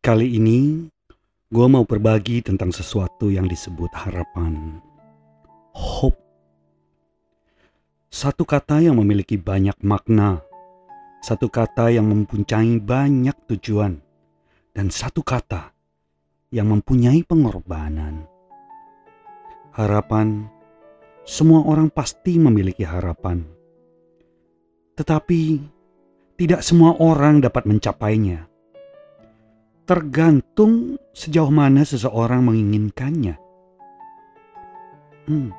Kali ini gue mau berbagi tentang sesuatu yang disebut harapan. Hope. Satu kata yang memiliki banyak makna. Satu kata yang mempunyai banyak tujuan. Dan satu kata yang mempunyai pengorbanan. Harapan. Semua orang pasti memiliki harapan. Tetapi tidak semua orang dapat mencapainya tergantung sejauh mana seseorang menginginkannya. Hmm.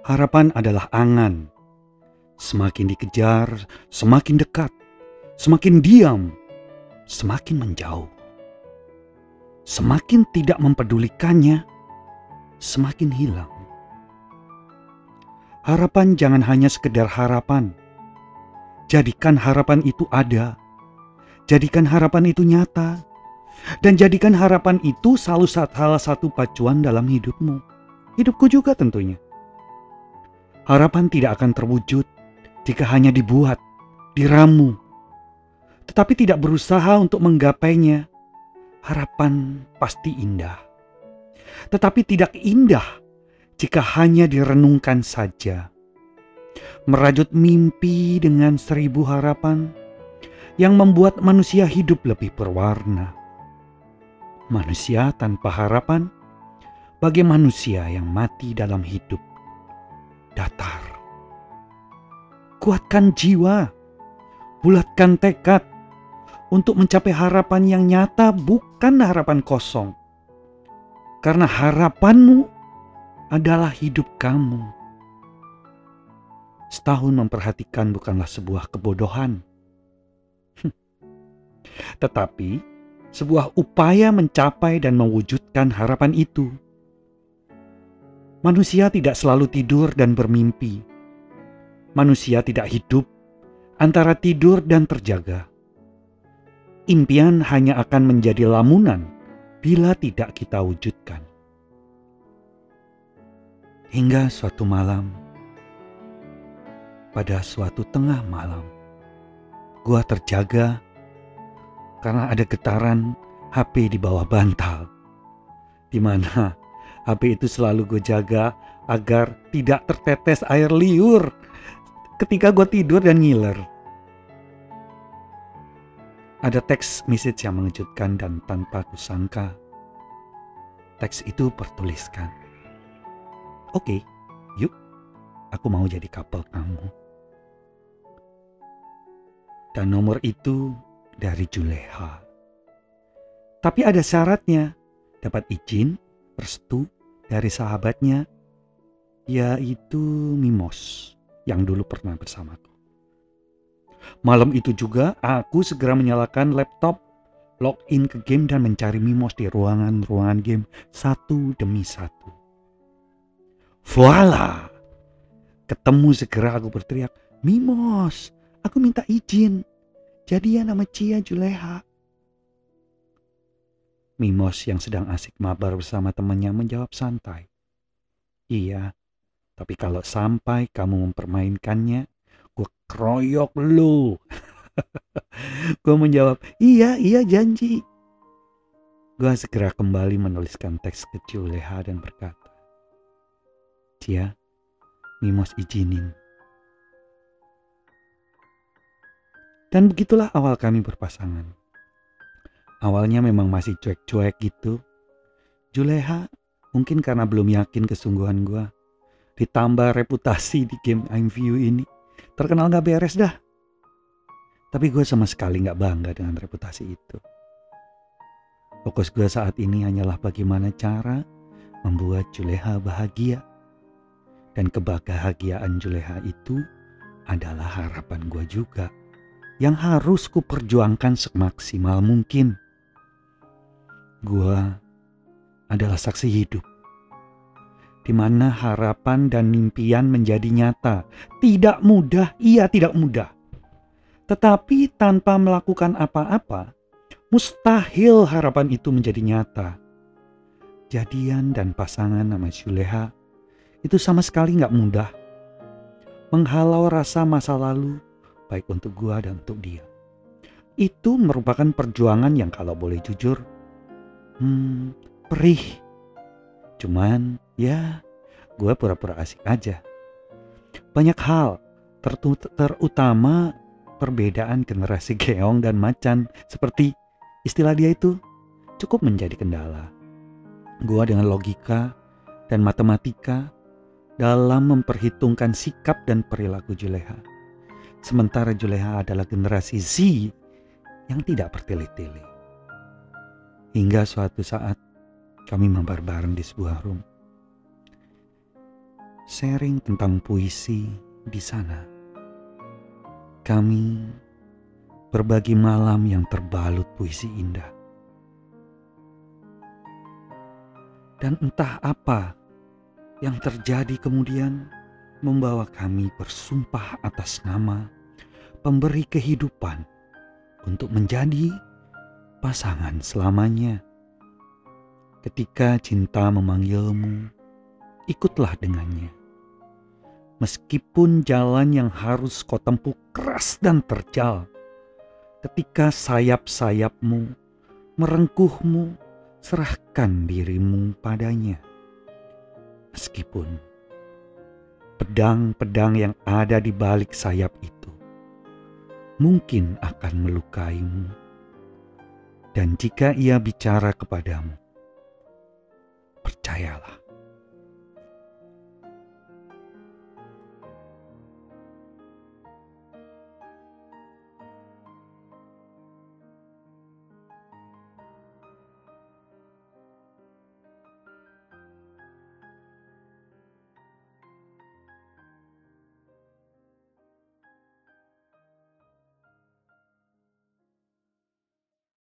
Harapan adalah angan. Semakin dikejar, semakin dekat. Semakin diam, semakin menjauh. Semakin tidak mempedulikannya, semakin hilang. Harapan jangan hanya sekedar harapan. Jadikan harapan itu ada. Jadikan harapan itu nyata dan jadikan harapan itu selalu salah satu pacuan dalam hidupmu. Hidupku juga tentunya. Harapan tidak akan terwujud jika hanya dibuat, diramu, tetapi tidak berusaha untuk menggapainya. Harapan pasti indah, tetapi tidak indah jika hanya direnungkan saja. Merajut mimpi dengan seribu harapan yang membuat manusia hidup lebih berwarna manusia tanpa harapan, bagi manusia yang mati dalam hidup datar. Kuatkan jiwa, bulatkan tekad. Untuk mencapai harapan yang nyata, bukan harapan kosong, karena harapanmu adalah hidup kamu. Setahun memperhatikan bukanlah sebuah kebodohan, tetapi sebuah upaya mencapai dan mewujudkan harapan itu. Manusia tidak selalu tidur dan bermimpi. Manusia tidak hidup antara tidur dan terjaga. Impian hanya akan menjadi lamunan bila tidak kita wujudkan. Hingga suatu malam, pada suatu tengah malam, gua terjaga karena ada getaran HP di bawah bantal. Di mana HP itu selalu gue jaga agar tidak tertetes air liur ketika gue tidur dan ngiler. Ada teks message yang mengejutkan dan tanpa kusangka. Teks itu bertuliskan. Oke, okay, yuk. Aku mau jadi couple kamu. Dan nomor itu dari Juleha. Tapi ada syaratnya, dapat izin, restu dari sahabatnya, yaitu Mimos yang dulu pernah bersamaku. Malam itu juga aku segera menyalakan laptop, login ke game dan mencari Mimos di ruangan-ruangan game satu demi satu. Voila! Ketemu segera aku berteriak, Mimos, aku minta izin jadian nama Cia Juleha. Mimos yang sedang asik mabar bersama temannya menjawab santai. Iya, tapi kalau sampai kamu mempermainkannya, gue keroyok lu. gue menjawab, iya, iya janji. Gue segera kembali menuliskan teks ke Juleha dan berkata, Cia, Mimos izinin Dan begitulah awal kami berpasangan. Awalnya memang masih cuek-cuek gitu. Juleha mungkin karena belum yakin kesungguhan gue. Ditambah reputasi di game I'm View ini. Terkenal gak beres dah. Tapi gue sama sekali gak bangga dengan reputasi itu. Fokus gue saat ini hanyalah bagaimana cara membuat Juleha bahagia. Dan kebahagiaan Juleha itu adalah harapan gue juga yang harus kuperjuangkan semaksimal mungkin. Gua adalah saksi hidup, di mana harapan dan mimpian menjadi nyata. Tidak mudah, iya tidak mudah. Tetapi tanpa melakukan apa-apa, mustahil harapan itu menjadi nyata. Jadian dan pasangan nama Syuleha itu sama sekali nggak mudah. Menghalau rasa masa lalu baik untuk gua dan untuk dia. Itu merupakan perjuangan yang kalau boleh jujur, hmm, perih. Cuman ya gue pura-pura asik aja. Banyak hal, terutama perbedaan generasi keong dan macan seperti istilah dia itu cukup menjadi kendala. Gua dengan logika dan matematika dalam memperhitungkan sikap dan perilaku Juleha. Sementara Juleha adalah generasi Z yang tidak bertele-tele. Hingga suatu saat kami mabar bareng di sebuah room. Sharing tentang puisi di sana. Kami berbagi malam yang terbalut puisi indah. Dan entah apa yang terjadi kemudian membawa kami bersumpah atas nama pemberi kehidupan untuk menjadi pasangan selamanya. Ketika cinta memanggilmu, ikutlah dengannya. Meskipun jalan yang harus kau tempuh keras dan terjal, ketika sayap-sayapmu merengkuhmu, serahkan dirimu padanya. Meskipun pedang-pedang yang ada di balik sayap itu mungkin akan melukaimu, dan jika ia bicara kepadamu, percayalah